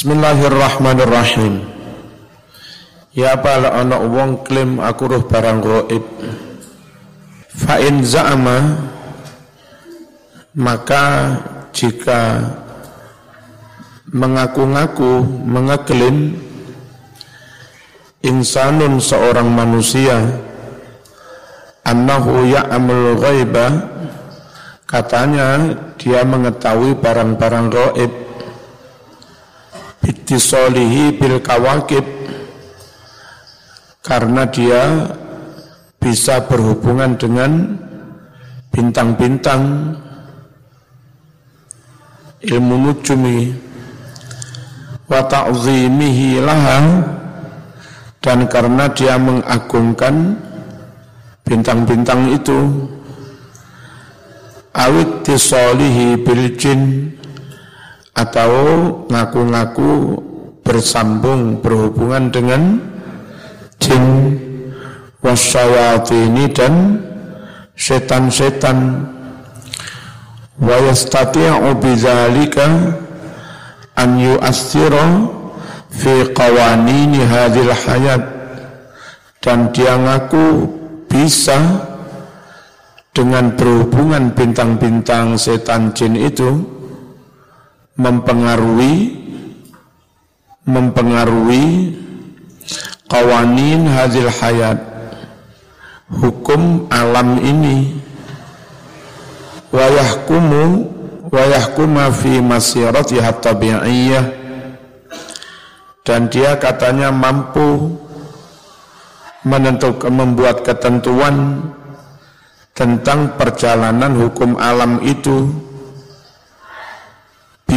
Bismillahirrahmanirrahim. Ya bala ana wong klaim aku roh barang gaib. Fa in za'ama maka jika mengaku-ngaku mengeklaim insanun seorang manusia annahu ya'amul ghaiba katanya dia mengetahui barang-barang gaib bitisolihi bil kawakib. Karena dia bisa berhubungan dengan bintang-bintang. Ilmu nujumi. Wa ta'zimihi laha. Dan karena dia mengagungkan bintang-bintang itu. Awit tisolihi bil jin atau ngaku-ngaku bersambung berhubungan dengan jin wasyawatini dan setan-setan. Wa yastati'u bidzalika an yu'athira fi qawanini hadhil hayat. Dan dia ngaku bisa dengan berhubungan bintang-bintang setan jin itu mempengaruhi mempengaruhi kawanin hadil hayat. Hukum alam ini. Wayahkumu wayahkuma fi masiratiha tabi'iyah dan dia katanya mampu menentukan membuat ketentuan tentang perjalanan hukum alam itu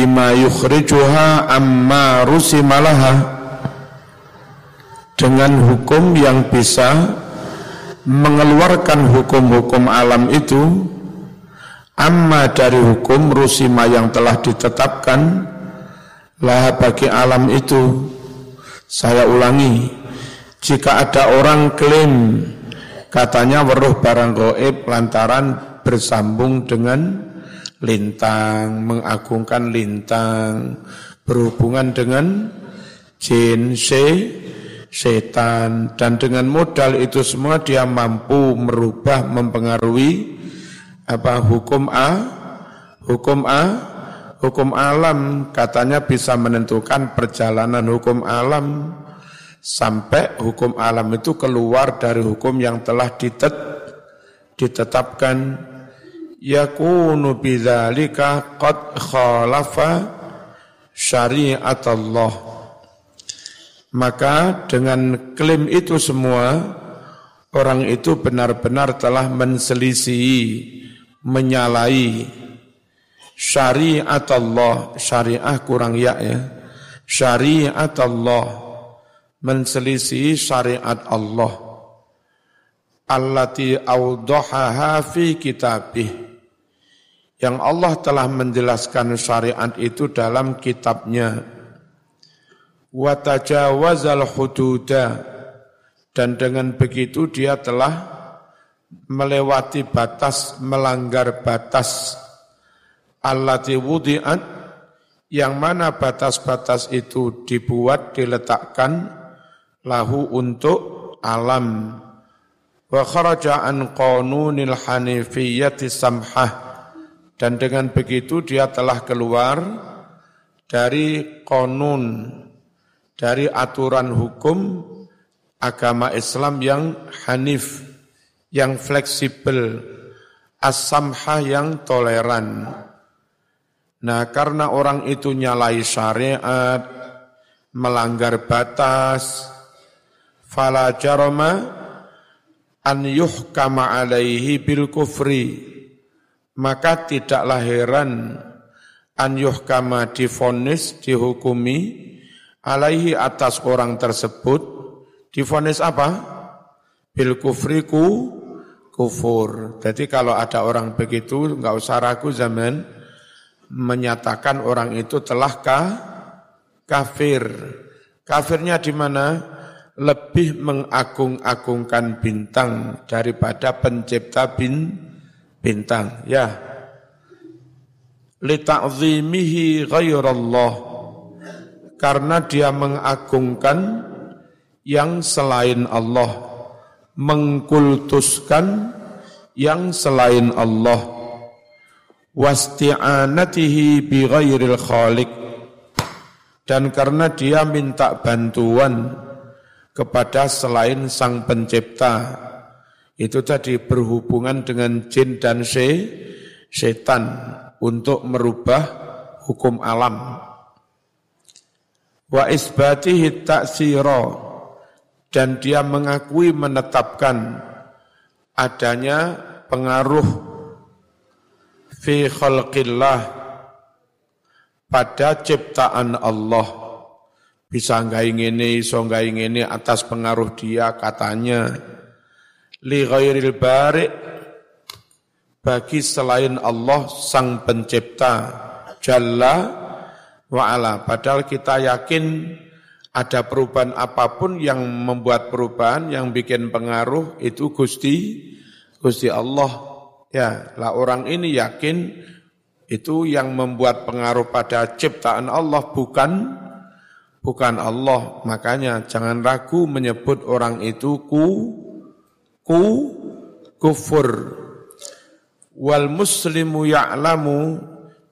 bima yukhrijuha amma rusimalaha. Dengan hukum yang bisa mengeluarkan hukum-hukum alam itu amma dari hukum rusima yang telah ditetapkan lah bagi alam itu saya ulangi jika ada orang klaim katanya weruh barang goib lantaran bersambung dengan lintang, mengagungkan lintang, berhubungan dengan jin, se, setan, dan dengan modal itu semua dia mampu merubah, mempengaruhi apa hukum A, hukum A, hukum alam. Katanya bisa menentukan perjalanan hukum alam sampai hukum alam itu keluar dari hukum yang telah ditet, ditetapkan yakunu bidzalika qad khalafa syariat Allah maka dengan klaim itu semua orang itu benar-benar telah menselisih menyalahi syariat Allah syariah kurang ya ya. Syariat Allah menselisih syariat Allah. Allati awdahaha fi kitabih yang Allah telah menjelaskan syariat itu dalam kitabnya. Wa tajawazal hududa. Dan dengan begitu dia telah melewati batas melanggar batas. Allati wudi'at yang mana batas-batas itu dibuat diletakkan lahu untuk alam. Wa kharaja an qanunil hanifiyyati samhah dan dengan begitu dia telah keluar dari konun, dari aturan hukum agama Islam yang hanif, yang fleksibel, as-samhah yang toleran. Nah karena orang itu nyalai syariat, melanggar batas, fala jarama an yuhkama alaihi bil kufri maka tidaklah heran an yuhkama difonis dihukumi alaihi atas orang tersebut. Difonis apa? Bil kufriku kufur. Jadi kalau ada orang begitu nggak usah ragu zaman menyatakan orang itu telah kah, kafir. Kafirnya di mana? Lebih mengagung-agungkan bintang daripada pencipta bin bintang. Ya. Li ta'zimihi ghairallah. Karena dia mengagungkan yang selain Allah, mengkultuskan yang selain Allah, wasti'anatihi bi ghairil khaliq. Dan karena dia minta bantuan kepada selain sang pencipta itu tadi berhubungan dengan jin dan setan untuk merubah hukum alam. Wa isbatihi ta'sira dan dia mengakui menetapkan adanya pengaruh fi khalqillah pada ciptaan Allah. Bisa nggak ingin ini, so nggak ingin ini atas pengaruh dia katanya li ghairil bari bagi selain Allah sang pencipta jalla wa'ala. Padahal kita yakin ada perubahan apa pun yang membuat perubahan, yang bikin pengaruh itu Gusti, Gusti Allah. Ya, lah orang ini yakin itu yang membuat pengaruh pada ciptaan Allah bukan bukan Allah. Makanya jangan ragu menyebut orang itu ku ku kufur. Wal muslimu ya'lamu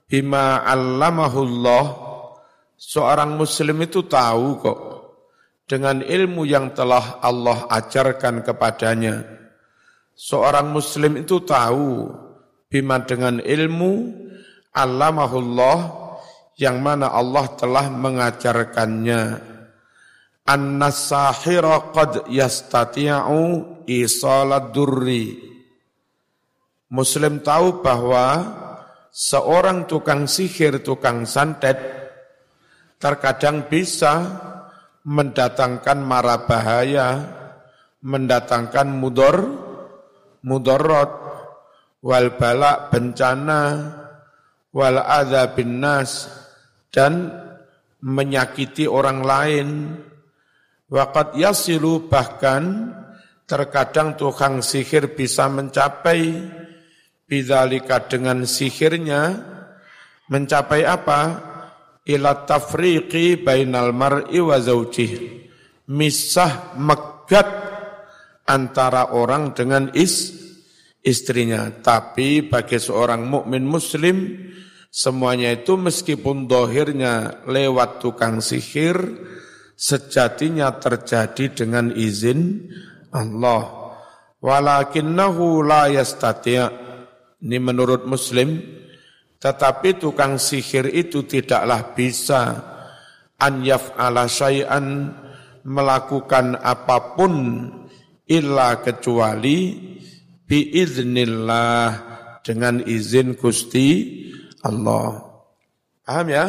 bima 'allamahullah Seorang muslim itu tahu kok dengan ilmu yang telah Allah ajarkan kepadanya. Seorang muslim itu tahu bima dengan ilmu allamahullah yang mana Allah telah mengajarkannya. An-nasahira qad yastati'u isalad durri. Muslim tahu bahwa seorang tukang sihir, tukang santet, terkadang bisa mendatangkan mara bahaya, mendatangkan mudor, mudorot, wal balak bencana, wal adha bin nas, dan menyakiti orang lain. Wakat yasilu bahkan terkadang tukang sihir bisa mencapai bidalika dengan sihirnya mencapai apa? ila tafriqi bainal mar'i wa zawjih. Misah megat antara orang dengan is istrinya. Tapi bagi seorang mukmin muslim semuanya itu meskipun dohirnya lewat tukang sihir sejatinya terjadi dengan izin Allah. Walakinnahu la yastati' Ini menurut Muslim tetapi tukang sihir itu tidaklah bisa an yaf'ala syai'an melakukan apa pun illa kecuali biiznillah dengan izin Gusti Allah. Paham ya?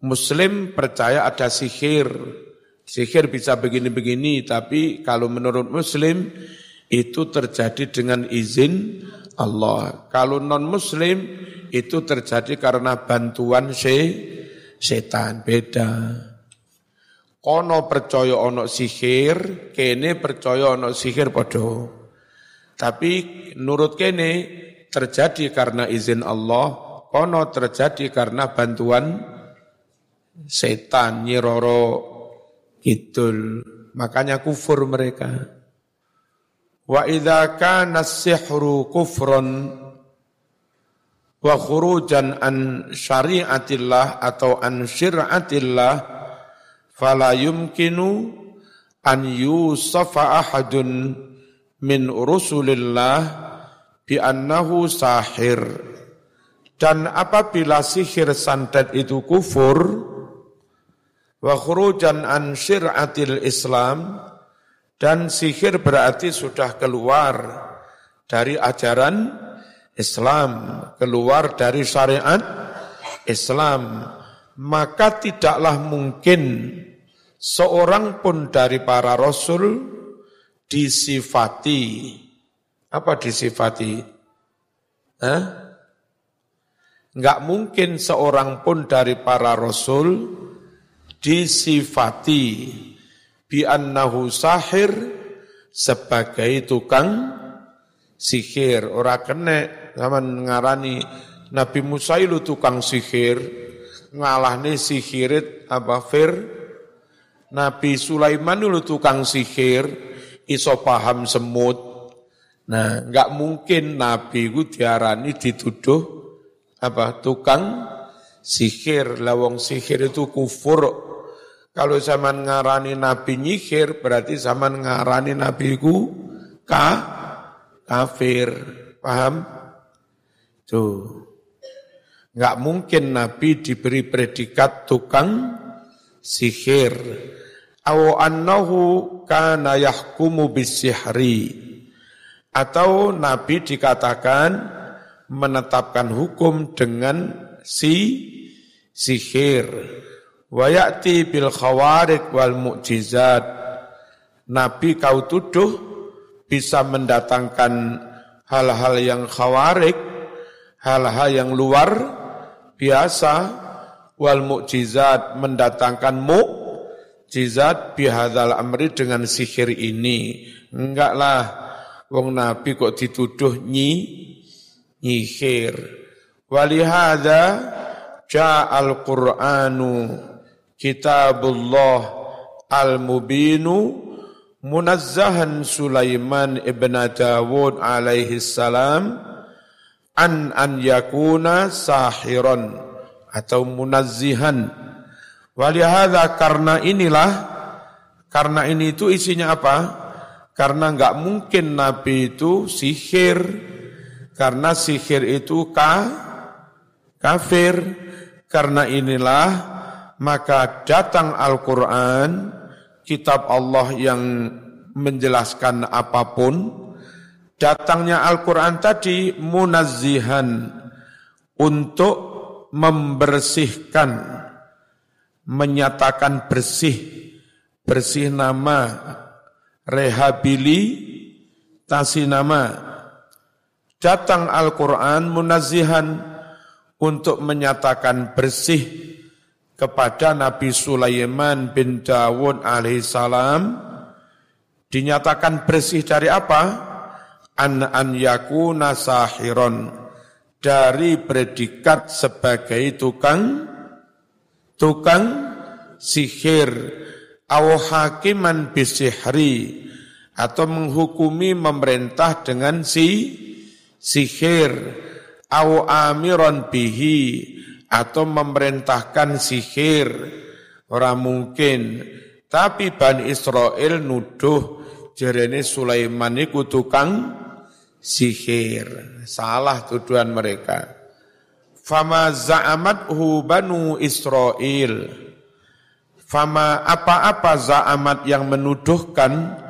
Muslim percaya ada sihir. Sihir bisa begini-begini, tapi kalau menurut Muslim itu terjadi dengan izin Allah. Kalau non-Muslim itu terjadi karena bantuan se setan beda. Kono percaya ono sihir, kene percaya ono sihir podo. Tapi nurut kene terjadi karena izin Allah, kono terjadi karena bantuan setan nyiroro kidul. Makanya kufur mereka. Wa idza kana sihru kufron wa khurujan an syariatillah atau an syir'atillah fala yumkinu an yusafa ahadun min rusulillah bi annahu sahir dan apabila sihir santet itu kufur wa khurujan an syir'atil islam dan sihir berarti sudah keluar dari ajaran Islam, keluar dari syariat Islam, maka tidaklah mungkin seorang pun dari para rasul disifati. Apa disifati? Enggak mungkin seorang pun dari para rasul disifati bi annahu sahir sebagai tukang sihir. Ora kene zaman ngarani Nabi Musa itu tukang sihir ngalahne sihirit apa Fir? Nabi Sulaiman dulu tukang sihir iso paham semut. Nah nggak mungkin Nabi itu diarani dituduh apa tukang sihir. Lawang sihir itu kufur kalau zaman ngarani Nabi nyihir berarti zaman ngarani Nabi ku ka kafir paham tuh Enggak mungkin Nabi diberi predikat tukang sihir. Aw annahu kana yahkumu bisihri. Atau Nabi dikatakan menetapkan hukum dengan si sihir. Wa ya'ti bil khawarik wal mu'jizat. Nabi kau tuduh bisa mendatangkan hal-hal yang khawarik, hal-hal yang luar biasa wal mukjizat mendatangkan mukjizat bihadzal amri dengan sihir ini. Enggaklah wong nabi kok dituduh nyi nyihir. Walihada ja'al Qur'anu kitabullah al-mubinu munazzahan Sulaiman ibn Dawud alaihi salam an an yakuna sahiron atau munazzihan. Walihada karena inilah karena ini itu isinya apa? Karena enggak mungkin Nabi itu sihir karena sihir itu ka, kafir karena inilah maka datang Al-Quran kitab Allah yang menjelaskan apa pun datangnya Al-Quran tadi munazzihan untuk membersihkan, menyatakan bersih, bersih nama, rehabilitasi nama. Datang Al-Quran munazzihan untuk menyatakan bersih kepada Nabi Sulaiman bin Dawud alaihissalam dinyatakan bersih dari apa? an an yakuna sahiron dari predikat sebagai tukang tukang sihir aw hakiman bisihri atau menghukumi memerintah dengan si sihir aw amiron bihi atau memerintahkan sihir orang mungkin tapi Bani Israel nuduh jerene Sulaiman iku tukang sihir. Salah tuduhan mereka. Fama za'amathu banu Israel. Fama apa-apa za'amat yang menuduhkan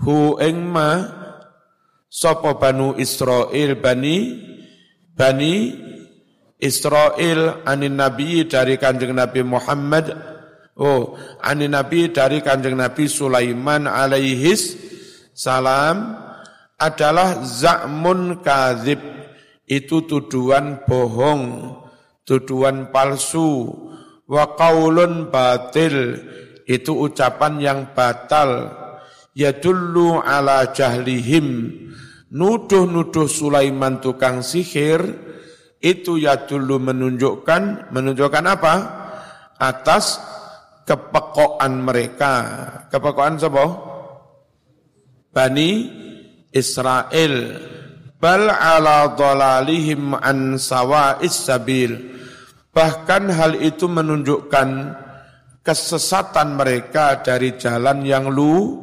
hu engma sopo banu Israel bani bani Israel anin Nabi dari kanjeng Nabi Muhammad. Oh anin Nabi dari kanjeng Nabi Sulaiman alaihis salam adalah za'mun kadzib. Itu tuduhan bohong, tuduhan palsu, wa qaulun batil itu ucapan yang batal, yadullu ala jahlihim, nuduh-nuduh Sulaiman tukang sihir, itu yadullu menunjukkan, menunjukkan apa? Atas kepekoan mereka. Kepekoan siapa? Bani Israel bal ala dhalalihim an sawa'is sabil bahkan hal itu menunjukkan kesesatan mereka dari jalan yang lu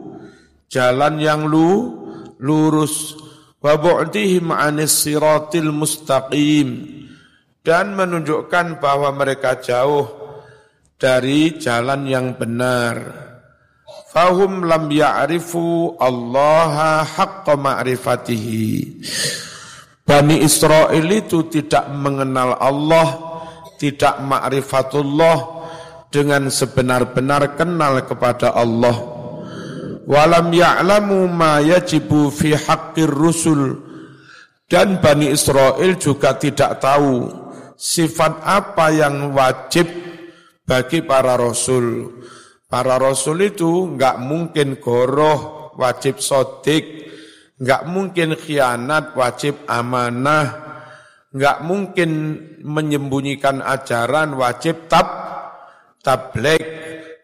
jalan yang lu lurus wa bu'dihim anis siratil mustaqim dan menunjukkan bahwa mereka jauh dari jalan yang benar fahum lam ya'rifu Allah haqqa ma'rifatihi. Bani Israel itu tidak mengenal Allah, tidak ma'rifatullah dengan sebenar-benar kenal kepada Allah. Walam ya'lamu ma yajibu fi haqqir rusul. Dan Bani Israel juga tidak tahu sifat apa yang wajib bagi para rasul. Para rasul itu nggak mungkin goroh, wajib sodik, nggak mungkin khianat, wajib amanah, nggak mungkin menyembunyikan ajaran wajib tab tablik,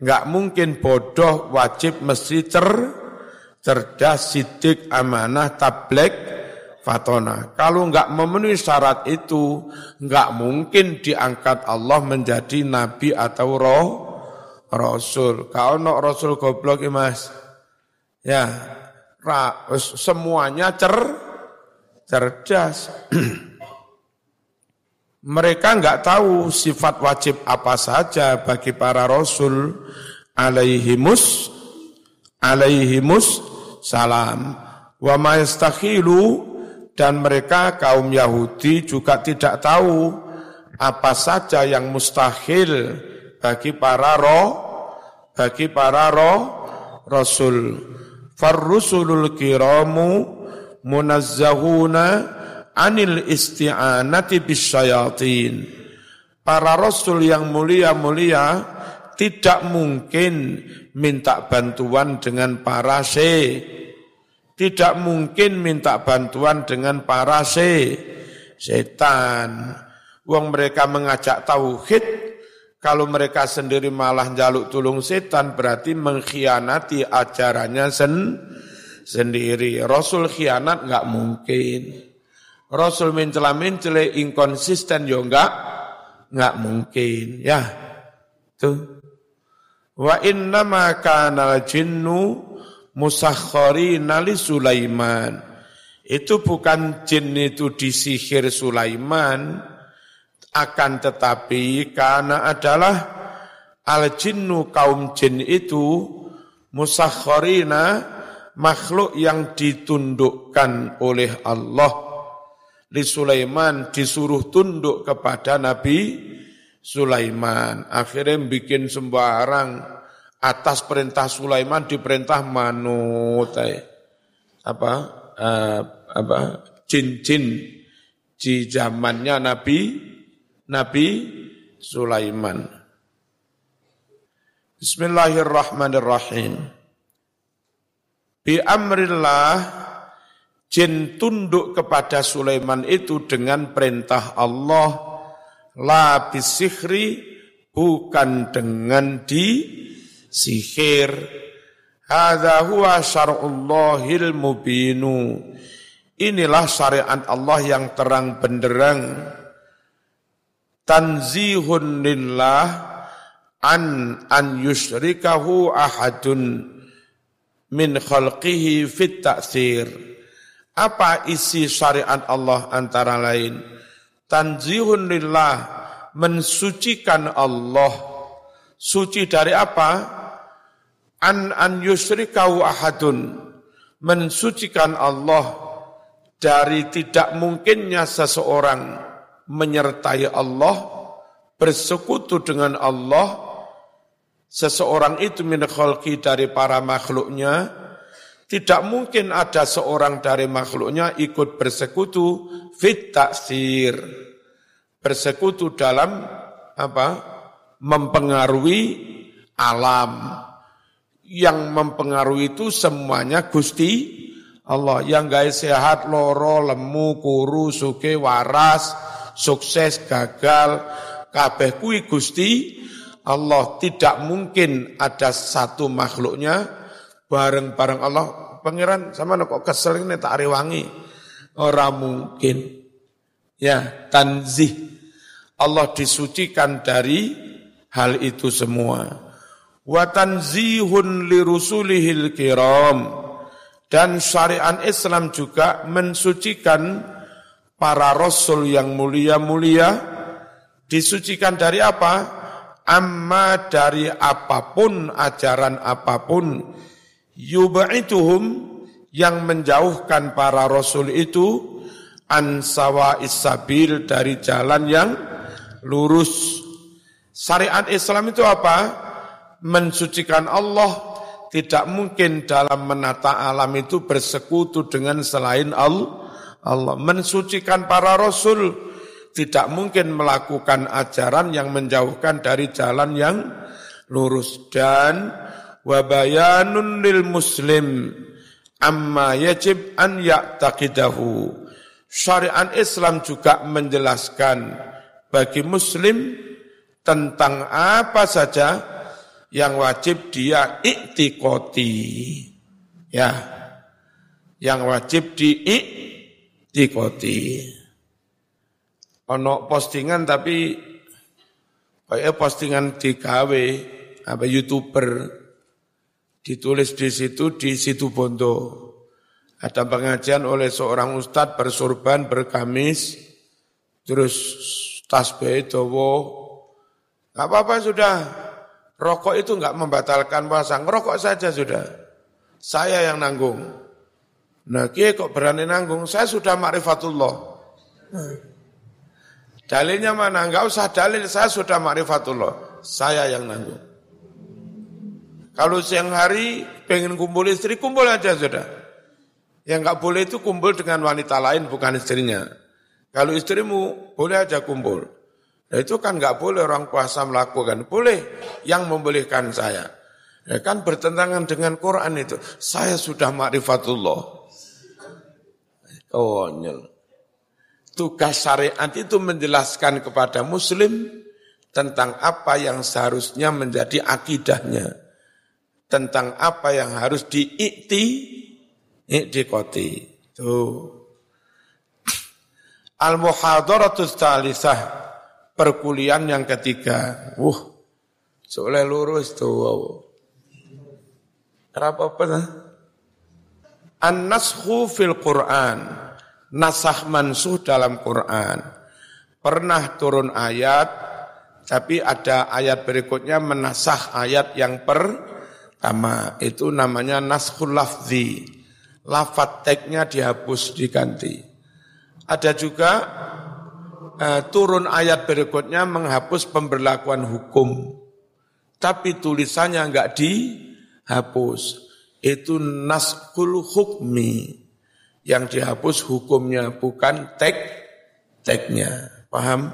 nggak mungkin bodoh wajib mesti cer cerdas sidik amanah tablik fatona. Kalau nggak memenuhi syarat itu, nggak mungkin diangkat Allah menjadi nabi atau roh rasul. Kau no rasul goblok ya mas. Ya, ra, semuanya cer cerdas. Mereka nggak tahu sifat wajib apa saja bagi para rasul. Alaihimus alaihimus salam. Wa ma dan mereka kaum Yahudi juga tidak tahu apa saja yang mustahil bagi para roh bagi para roh rasul. Farrusulul kiramu munazzahuna anil isti'anati bisyayatin. Para rasul yang mulia-mulia tidak mungkin minta bantuan dengan para se. Tidak mungkin minta bantuan dengan para se. Setan. Uang mereka mengajak tauhid, kalau mereka sendiri malah jaluk tulung setan berarti mengkhianati ajarannya sen sendiri. Rasul khianat nggak mungkin. Rasul mencela mencela inkonsisten yo enggak enggak mungkin ya. Tuh. Wa inna ma kana jinnu musakharina li Sulaiman. Itu bukan jin itu disihir Sulaiman akan tetapi karena adalah al jinnu kaum jin itu musakharina makhluk yang ditundukkan oleh Allah di Sulaiman disuruh tunduk kepada Nabi Sulaiman. Akhirnya bikin sembarang atas perintah Sulaiman diperintah manut. Eh. Apa? Uh, apa? Jin-jin di zamannya Nabi Nabi Sulaiman. Bismillahirrahmanirrahim. Bi amrillah Jin tunduk kepada Sulaiman itu dengan perintah Allah la bisihri bukan dengan di sihir. Hadza huwa syar'ullahil mubinu. Inilah syariat Allah yang terang benderang. Tanzihun lillah an an yusrikahu ahadun min khalqihi fit ta'thir apa isi syariat Allah antara lain? Tanzihun lillah, mensucikan Allah. Suci dari apa? An an yusrikau ahadun, mensucikan Allah dari tidak mungkinnya seseorang menyertai Allah, bersekutu dengan Allah, seseorang itu min dari para makhluknya, tidak mungkin ada seorang dari makhluknya ikut bersekutu fit taksir. Bersekutu dalam apa? Mempengaruhi alam. Yang mempengaruhi itu semuanya Gusti Allah. Yang guys sehat, loro, lemu, kuru, suke, waras, sukses, gagal, kabeh kui Gusti Allah. Tidak mungkin ada satu makhluknya bareng-bareng Allah pangeran sama kok kesel ini tak wangi. Orang mungkin. Ya tanzih. Allah disucikan dari hal itu semua. Wa tanzihun li rusulihil kiram. Dan syariat Islam juga mensucikan para rasul yang mulia-mulia. Disucikan dari apa? Amma dari apa pun ajaran apa pun yub'ituhum yang menjauhkan para rasul itu an sawa isabil dari jalan yang lurus. Syariat Islam itu apa? Mensucikan Allah. Tidak mungkin dalam menata alam itu bersekutu dengan selain Allah. Mensucikan para rasul. Tidak mungkin melakukan ajaran yang menjauhkan dari jalan yang lurus. Dan wa bayanun lil muslim amma yajib an ya'taqidahu. syariat Islam juga menjelaskan bagi muslim tentang apa saja yang wajib dia iktikoti. Ya. Yang wajib diiktikoti. Ono postingan tapi kayak postingan di KW apa youtuber ditulis di situ di situ Bondo. Ada pengajian oleh seorang ustadz bersurban bergamis terus tasbih dawa. Nggak apa-apa sudah. Rokok itu nggak membatalkan puasa. Ngerokok saja sudah. Saya yang nanggung. Nah kia kok berani nanggung? Saya sudah makrifatullah dalilnya mana? Nggak usah dalil. Saya sudah makrifatullah saya yang nanggung kalau siang hari pengen kumpul istri kumpul aja sudah yang nggak boleh itu kumpul dengan wanita lain bukan istrinya. Kalau istrimu boleh aja kumpul. Nah itu kan nggak boleh orang puasa melakukan. Boleh yang membolehkan saya. Ya kan bertentangan dengan Quran itu. Saya sudah makrifatullah. Konyol. Tugas syariat itu menjelaskan kepada muslim tentang apa yang seharusnya menjadi akidahnya. Tentang apa yang harus diikti i'tiqati. Tuh. Al-muhadaratus talisah perkuliahan yang ketiga. Wuh, soalnya lurus tuh. Wow. Kenapa apa An-naskhu fil Quran. Nasah mansuh dalam Quran. Pernah turun ayat, tapi ada ayat berikutnya menasah ayat yang pertama. Itu namanya naskhul lafzi lafat teknya dihapus diganti. Ada juga uh, turun ayat berikutnya menghapus pemberlakuan hukum. Tapi tulisannya enggak dihapus. Itu naskul hukmi. Yang dihapus hukumnya bukan tek teknya. Paham?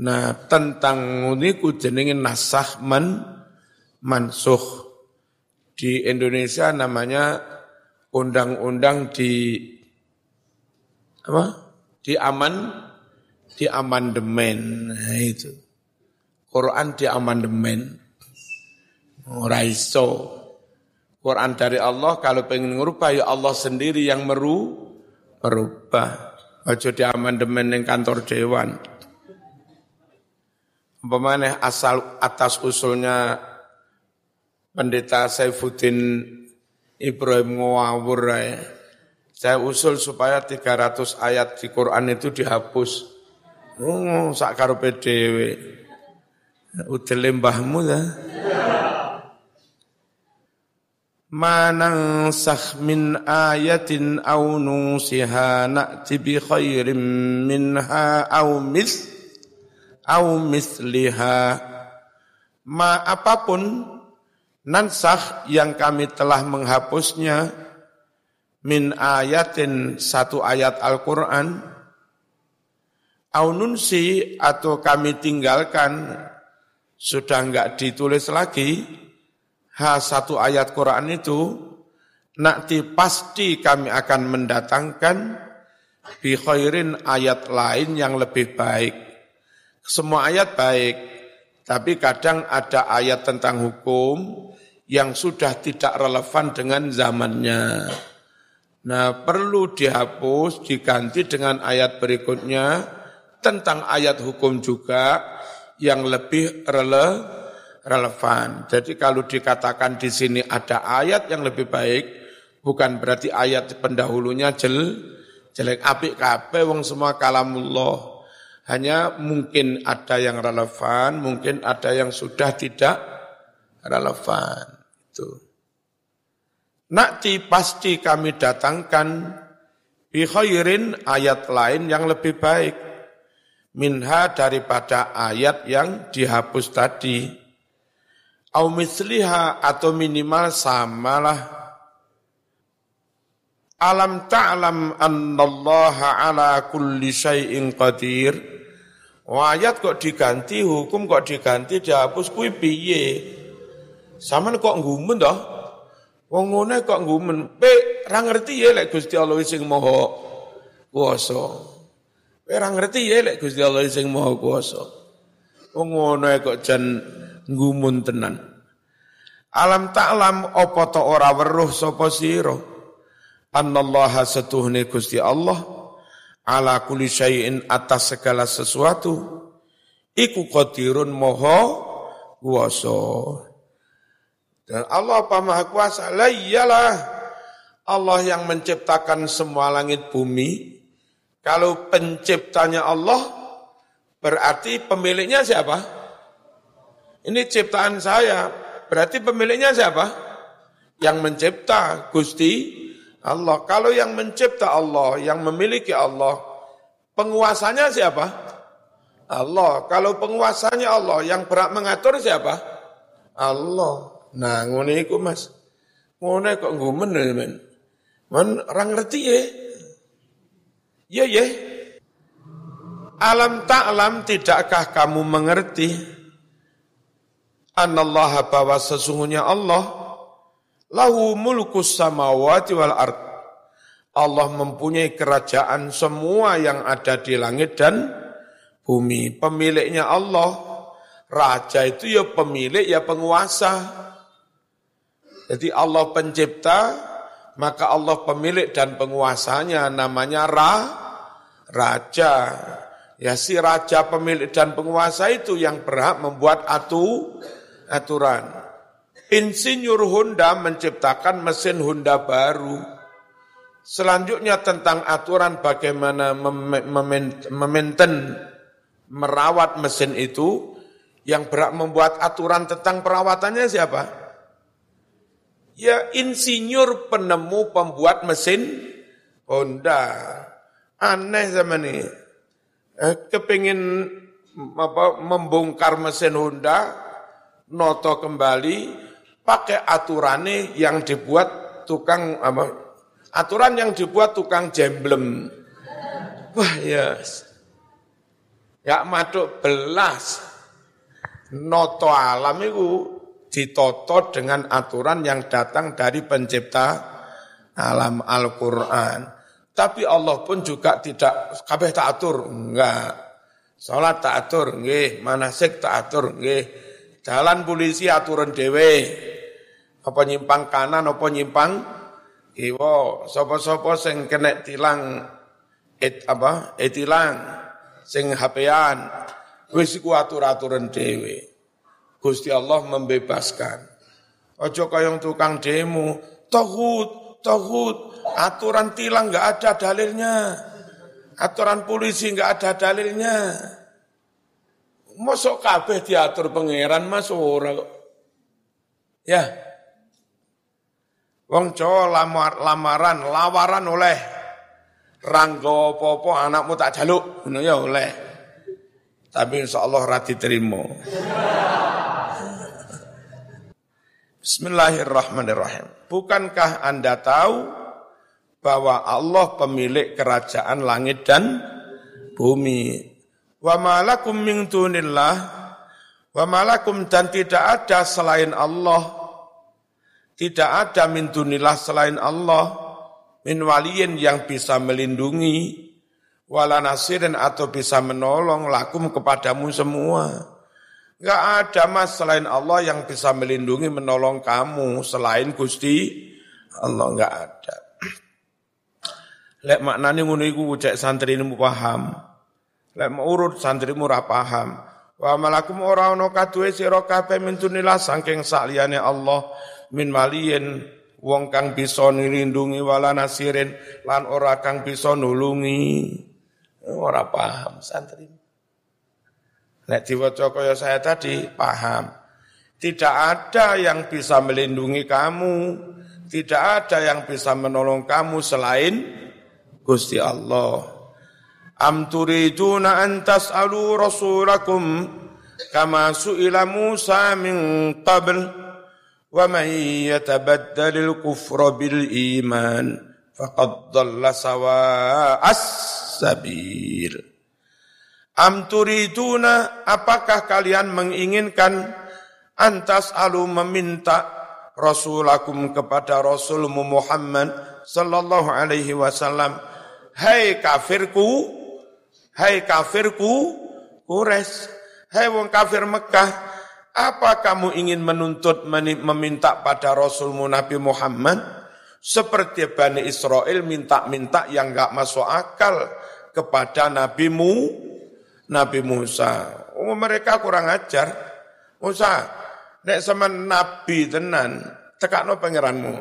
Nah, tentang ini ku jenengin nasah man mansuh. Di Indonesia namanya undang-undang di apa? Di aman di amandemen nah, itu. Quran di amandemen. Ora iso. Quran dari Allah kalau pengen ngubah ya Allah sendiri yang meru merubah. Aja di amandemen yang kantor dewan. Umpamanya asal atas usulnya pendeta Saifuddin Ibrahim ngawur ya. Saya usul supaya 300 ayat di Quran itu dihapus. Oh, sak karepe dhewe. Udele mbahmu ya. Manang sah min ayatin au nusiha na'ti bi khairin minha au mis au misliha ma apa pun nansah yang kami telah menghapusnya min ayatin satu ayat Al-Quran. Aununsi atau kami tinggalkan sudah enggak ditulis lagi ha satu ayat Quran itu nanti pasti kami akan mendatangkan bi khairin ayat lain yang lebih baik. Semua ayat baik tapi kadang ada ayat tentang hukum yang sudah tidak relevan dengan zamannya. Nah, perlu dihapus, diganti dengan ayat berikutnya tentang ayat hukum juga yang lebih rele, relevan. Jadi kalau dikatakan di sini ada ayat yang lebih baik, bukan berarti ayat pendahulunya jel, jelek apik kabeh wong semua kalamullah. Hanya mungkin ada yang relevan, mungkin ada yang sudah tidak relevan itu. Nanti pasti kami datangkan bi khairin ayat lain yang lebih baik minha daripada ayat yang dihapus tadi. Au misliha atau minimal samalah Alam ta'lam annallaha ala kulli syai'in qadir. Ayat kok diganti, hukum kok diganti, dihapus, kui piye? Saman kok ngumen toh? Wong ngene kok ngumen. Pe ra ngerti ya lek Gusti Allah sing Maha kuasa. Ora ngerti ya lek Gusti Allah sing Maha Kuwasa. Wong ngono kok jan ngumun tenan. Alam ta'lam apa ta ora weruh sapa sira? Annallaha setuhne Gusti Allah ala kulli syai'in atas segala sesuatu iku qadirun moho kuwasa. Dan Allah apa maha kuasa? La iyalah Allah yang menciptakan semua langit bumi kalau penciptanya Allah, berarti pemiliknya siapa? Ini ciptaan saya, berarti pemiliknya siapa? Yang mencipta, Gusti Allah. Kalau yang mencipta Allah, yang memiliki Allah, penguasanya siapa? Allah. Kalau penguasanya Allah, yang berat mengatur siapa? Allah. Nah, ngene iku Mas. Ngene kok ngumen men. Men orang ngerti ya. Ya ya. Alam ta'lam tidakkah kamu mengerti anallaha bahwa sesungguhnya Allah lahu mulkus samawati wal ard. Allah mempunyai kerajaan semua yang ada di langit dan bumi. Pemiliknya Allah, raja itu ya pemilik ya penguasa. Jadi Allah pencipta, maka Allah pemilik dan penguasanya namanya Ra, Raja. Ya si Raja pemilik dan penguasa itu yang berhak membuat atu, aturan. Insinyur Honda menciptakan mesin Honda baru. Selanjutnya tentang aturan bagaimana memainten, merawat mesin itu, yang berhak membuat aturan tentang perawatannya siapa? Ya insinyur penemu pembuat mesin Honda. Aneh zaman ini. Eh, kepingin apa, membongkar mesin Honda, noto kembali, pakai aturannya yang dibuat tukang apa, aturan yang dibuat tukang jemblem. Wah yes. ya maduk belas. Noto alam itu ditoto dengan aturan yang datang dari pencipta alam Al-Quran. Tapi Allah pun juga tidak kabeh tak atur, enggak. Salat tak atur, nggih, manasik tak atur, nggih. Jalan polisi aturan dewe. Apa nyimpang kanan, apa nyimpang kiwa. Sopo-sopo sing kena tilang et apa? Etilang sing HP-an. Wis iku atur-aturan dhewe. Gusti Allah membebaskan. Ojo kayong tukang demo, tohut, tohut, aturan tilang nggak ada dalilnya. Aturan polisi nggak ada dalilnya. Mosok kabeh diatur pangeran mas ora. Ya. Wong Jawa lamar, lamaran, lawaran oleh ranggo popo anakmu tak jaluk, ngono ya oleh. Tapi insya Allah rati terima. Bismillahirrahmanirrahim. Bukankah Anda tahu bahwa Allah pemilik kerajaan langit dan bumi? Wa malakum min dunillah wa malakum dan tidak ada selain Allah tidak ada min dunillah selain Allah min waliyin yang bisa melindungi wala nasirin atau bisa menolong lakum kepadamu semua. Enggak ada mas selain Allah yang bisa melindungi menolong kamu selain Gusti Allah enggak ada. Lek maknane ngono iku cek santri ini paham. Lek urut santri ora paham. Wa malakum ora ono kaduwe sira kabeh min saking sakliyane Allah min maliyin wong kang bisa nilindungi wala nasirin lan ora kang bisa nulungi. Ora paham santri. Nek diwaca kaya saya tadi, paham. Tidak ada yang bisa melindungi kamu, tidak ada yang bisa menolong kamu selain Gusti Allah. Am turiduna an tas'alu rasulakum kama su'ila Musa min qabl wa man yatabaddalil kufra bil iman faqad dhalla sawa'as sabil. Am turiduna apakah kalian menginginkan antas alu meminta rasulakum kepada Rasulmu Muhammad sallallahu alaihi wasallam? Hai kafirku, hai kafirku, Quraisy, hai wong kafir Mekah, apa kamu ingin menuntut meminta pada Rasulmu Nabi Muhammad? Seperti Bani Israel minta-minta yang enggak masuk akal kepada nabimu Nabi Musa. Oh, mereka kurang ajar. Musa, nek sama nabi tenan, tekakno pangeranmu.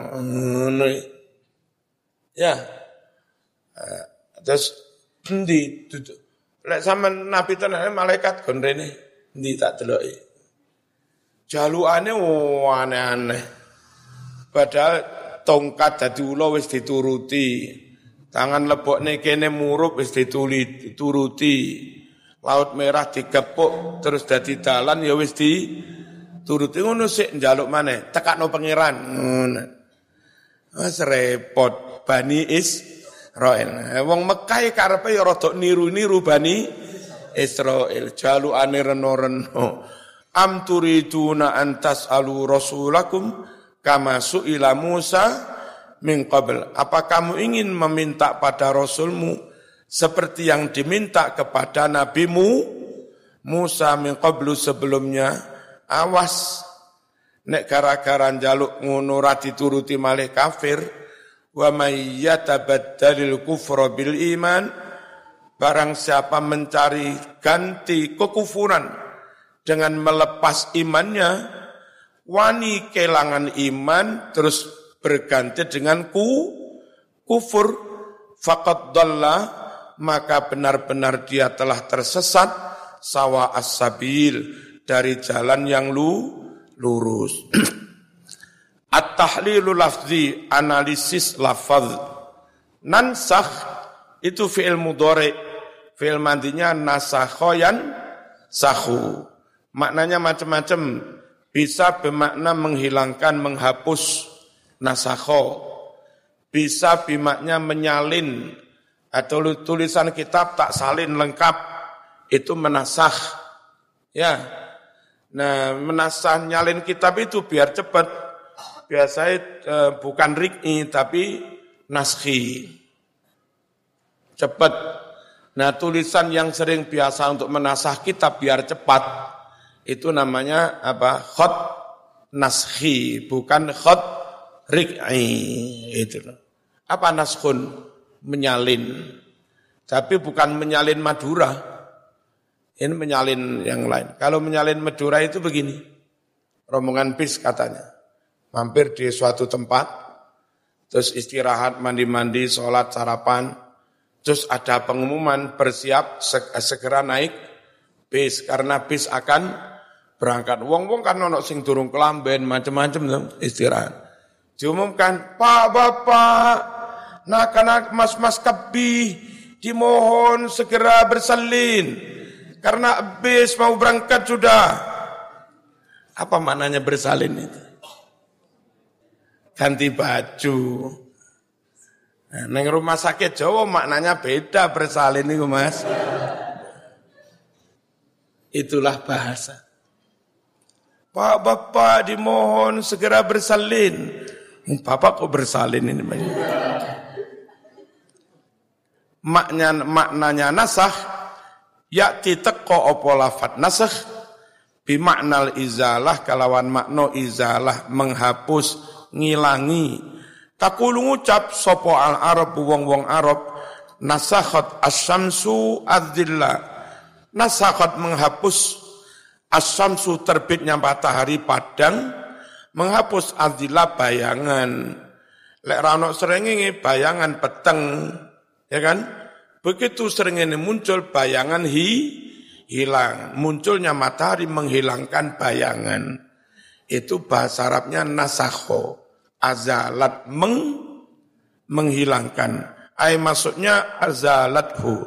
Ya. Eh, terus endi Lek sama nabi tenan malaikat gondrene endi tak deloki. Jalukane oh, aneh-aneh. Padahal tongkat dadi ula wis dituruti. Tangan lebokne kene murup wis dituruti. Laut merah digepuk terus dadi dalan ya wis dituruti ngono sik njaluk maneh. Tekakno pangeran. Wis repot Bani Israel. Wong Mekah karepe ya rada niru-niru Bani Israel. Jalukane reno-reno. Am turiduna antas alu rasulakum kama su'ila Musa min qabl. Apa kamu ingin meminta pada rasulmu seperti yang diminta kepada nabimu Musa min qablu sebelumnya? Awas nek gara-gara jaluk ngono dituruti malih kafir wa may yatabaddalil kufra bil iman barang siapa mencari ganti kekufuran dengan melepas imannya, wani kelangan iman terus berganti dengan ku, kufur, fakat dalla, maka benar-benar dia telah tersesat sawa as-sabil dari jalan yang lu lurus. At-tahlilu lafzi, analisis lafaz. Nansakh itu fi'il mudore, fi'il mandinya nasakhoyan sahu. Maknanya macam-macam. Bisa bermakna menghilangkan, menghapus nasakho. Bisa bimaknya menyalin. Atau tulisan kitab tak salin lengkap. Itu menasah. Ya. Nah, menasah nyalin kitab itu biar cepat. Biasanya eh, bukan rikni, tapi naskhi. Cepat. Nah, tulisan yang sering biasa untuk menasah kitab biar cepat itu namanya apa? Khot naskhi, bukan khot rik'i. Itu. Apa naskhun? Menyalin. Tapi bukan menyalin Madura. Ini menyalin yang lain. Kalau menyalin Madura itu begini. Rombongan bis katanya. Mampir di suatu tempat. Terus istirahat, mandi-mandi, sholat, sarapan. Terus ada pengumuman bersiap segera naik bis. Karena bis akan berangkat. Wong-wong kan ono sing turun kelamben macam-macam istirahat. Diumumkan, Pak Bapak, nak-nak mas-mas kebi dimohon segera bersalin karena bis mau berangkat sudah. Apa maknanya bersalin itu? Ganti baju. Nah, neng rumah sakit Jawa maknanya beda bersalin itu mas. Itulah bahasa. Pak Bapak dimohon segera bersalin. Bapak kok bersalin ini Maknya, maknanya nasah, yakti teko opo lafat nasah, bimaknal izalah kalawan makno izalah menghapus ngilangi. Takulu ngucap sopo al arab wong wong arab nasakhat asyamsu adzillah nasakhat menghapus Asamsu terbitnya matahari padang menghapus adila bayangan. Lek rano sering ini bayangan peteng, ya kan? Begitu sering ini muncul bayangan hi, hilang. Munculnya matahari menghilangkan bayangan. Itu bahasa Arabnya nasakho. Azalat meng, menghilangkan. Ay maksudnya azalathu.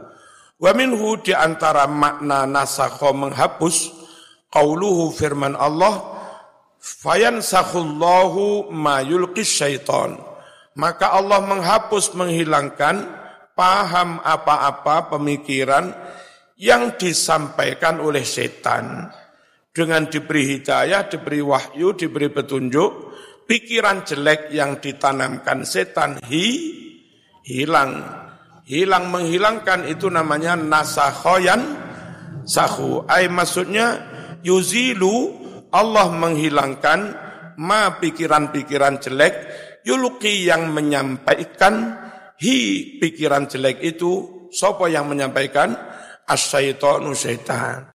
Wa minhu di antara makna nasakho menghapus, Qauluhu firman Allah, fayansakhullahu ma yulqis syaitan. Maka Allah menghapus, menghilangkan paham apa-apa pemikiran yang disampaikan oleh setan. Dengan diberi hidayah, diberi wahyu, diberi petunjuk, pikiran jelek yang ditanamkan setan hi, hilang. hilang menghilangkan itu namanya nasakhoyan sahu. Ay maksudnya yuzilu Allah menghilangkan ma pikiran-pikiran jelek yuluki yang menyampaikan hi pikiran jelek itu sopo yang menyampaikan? As-syaitanu syaitan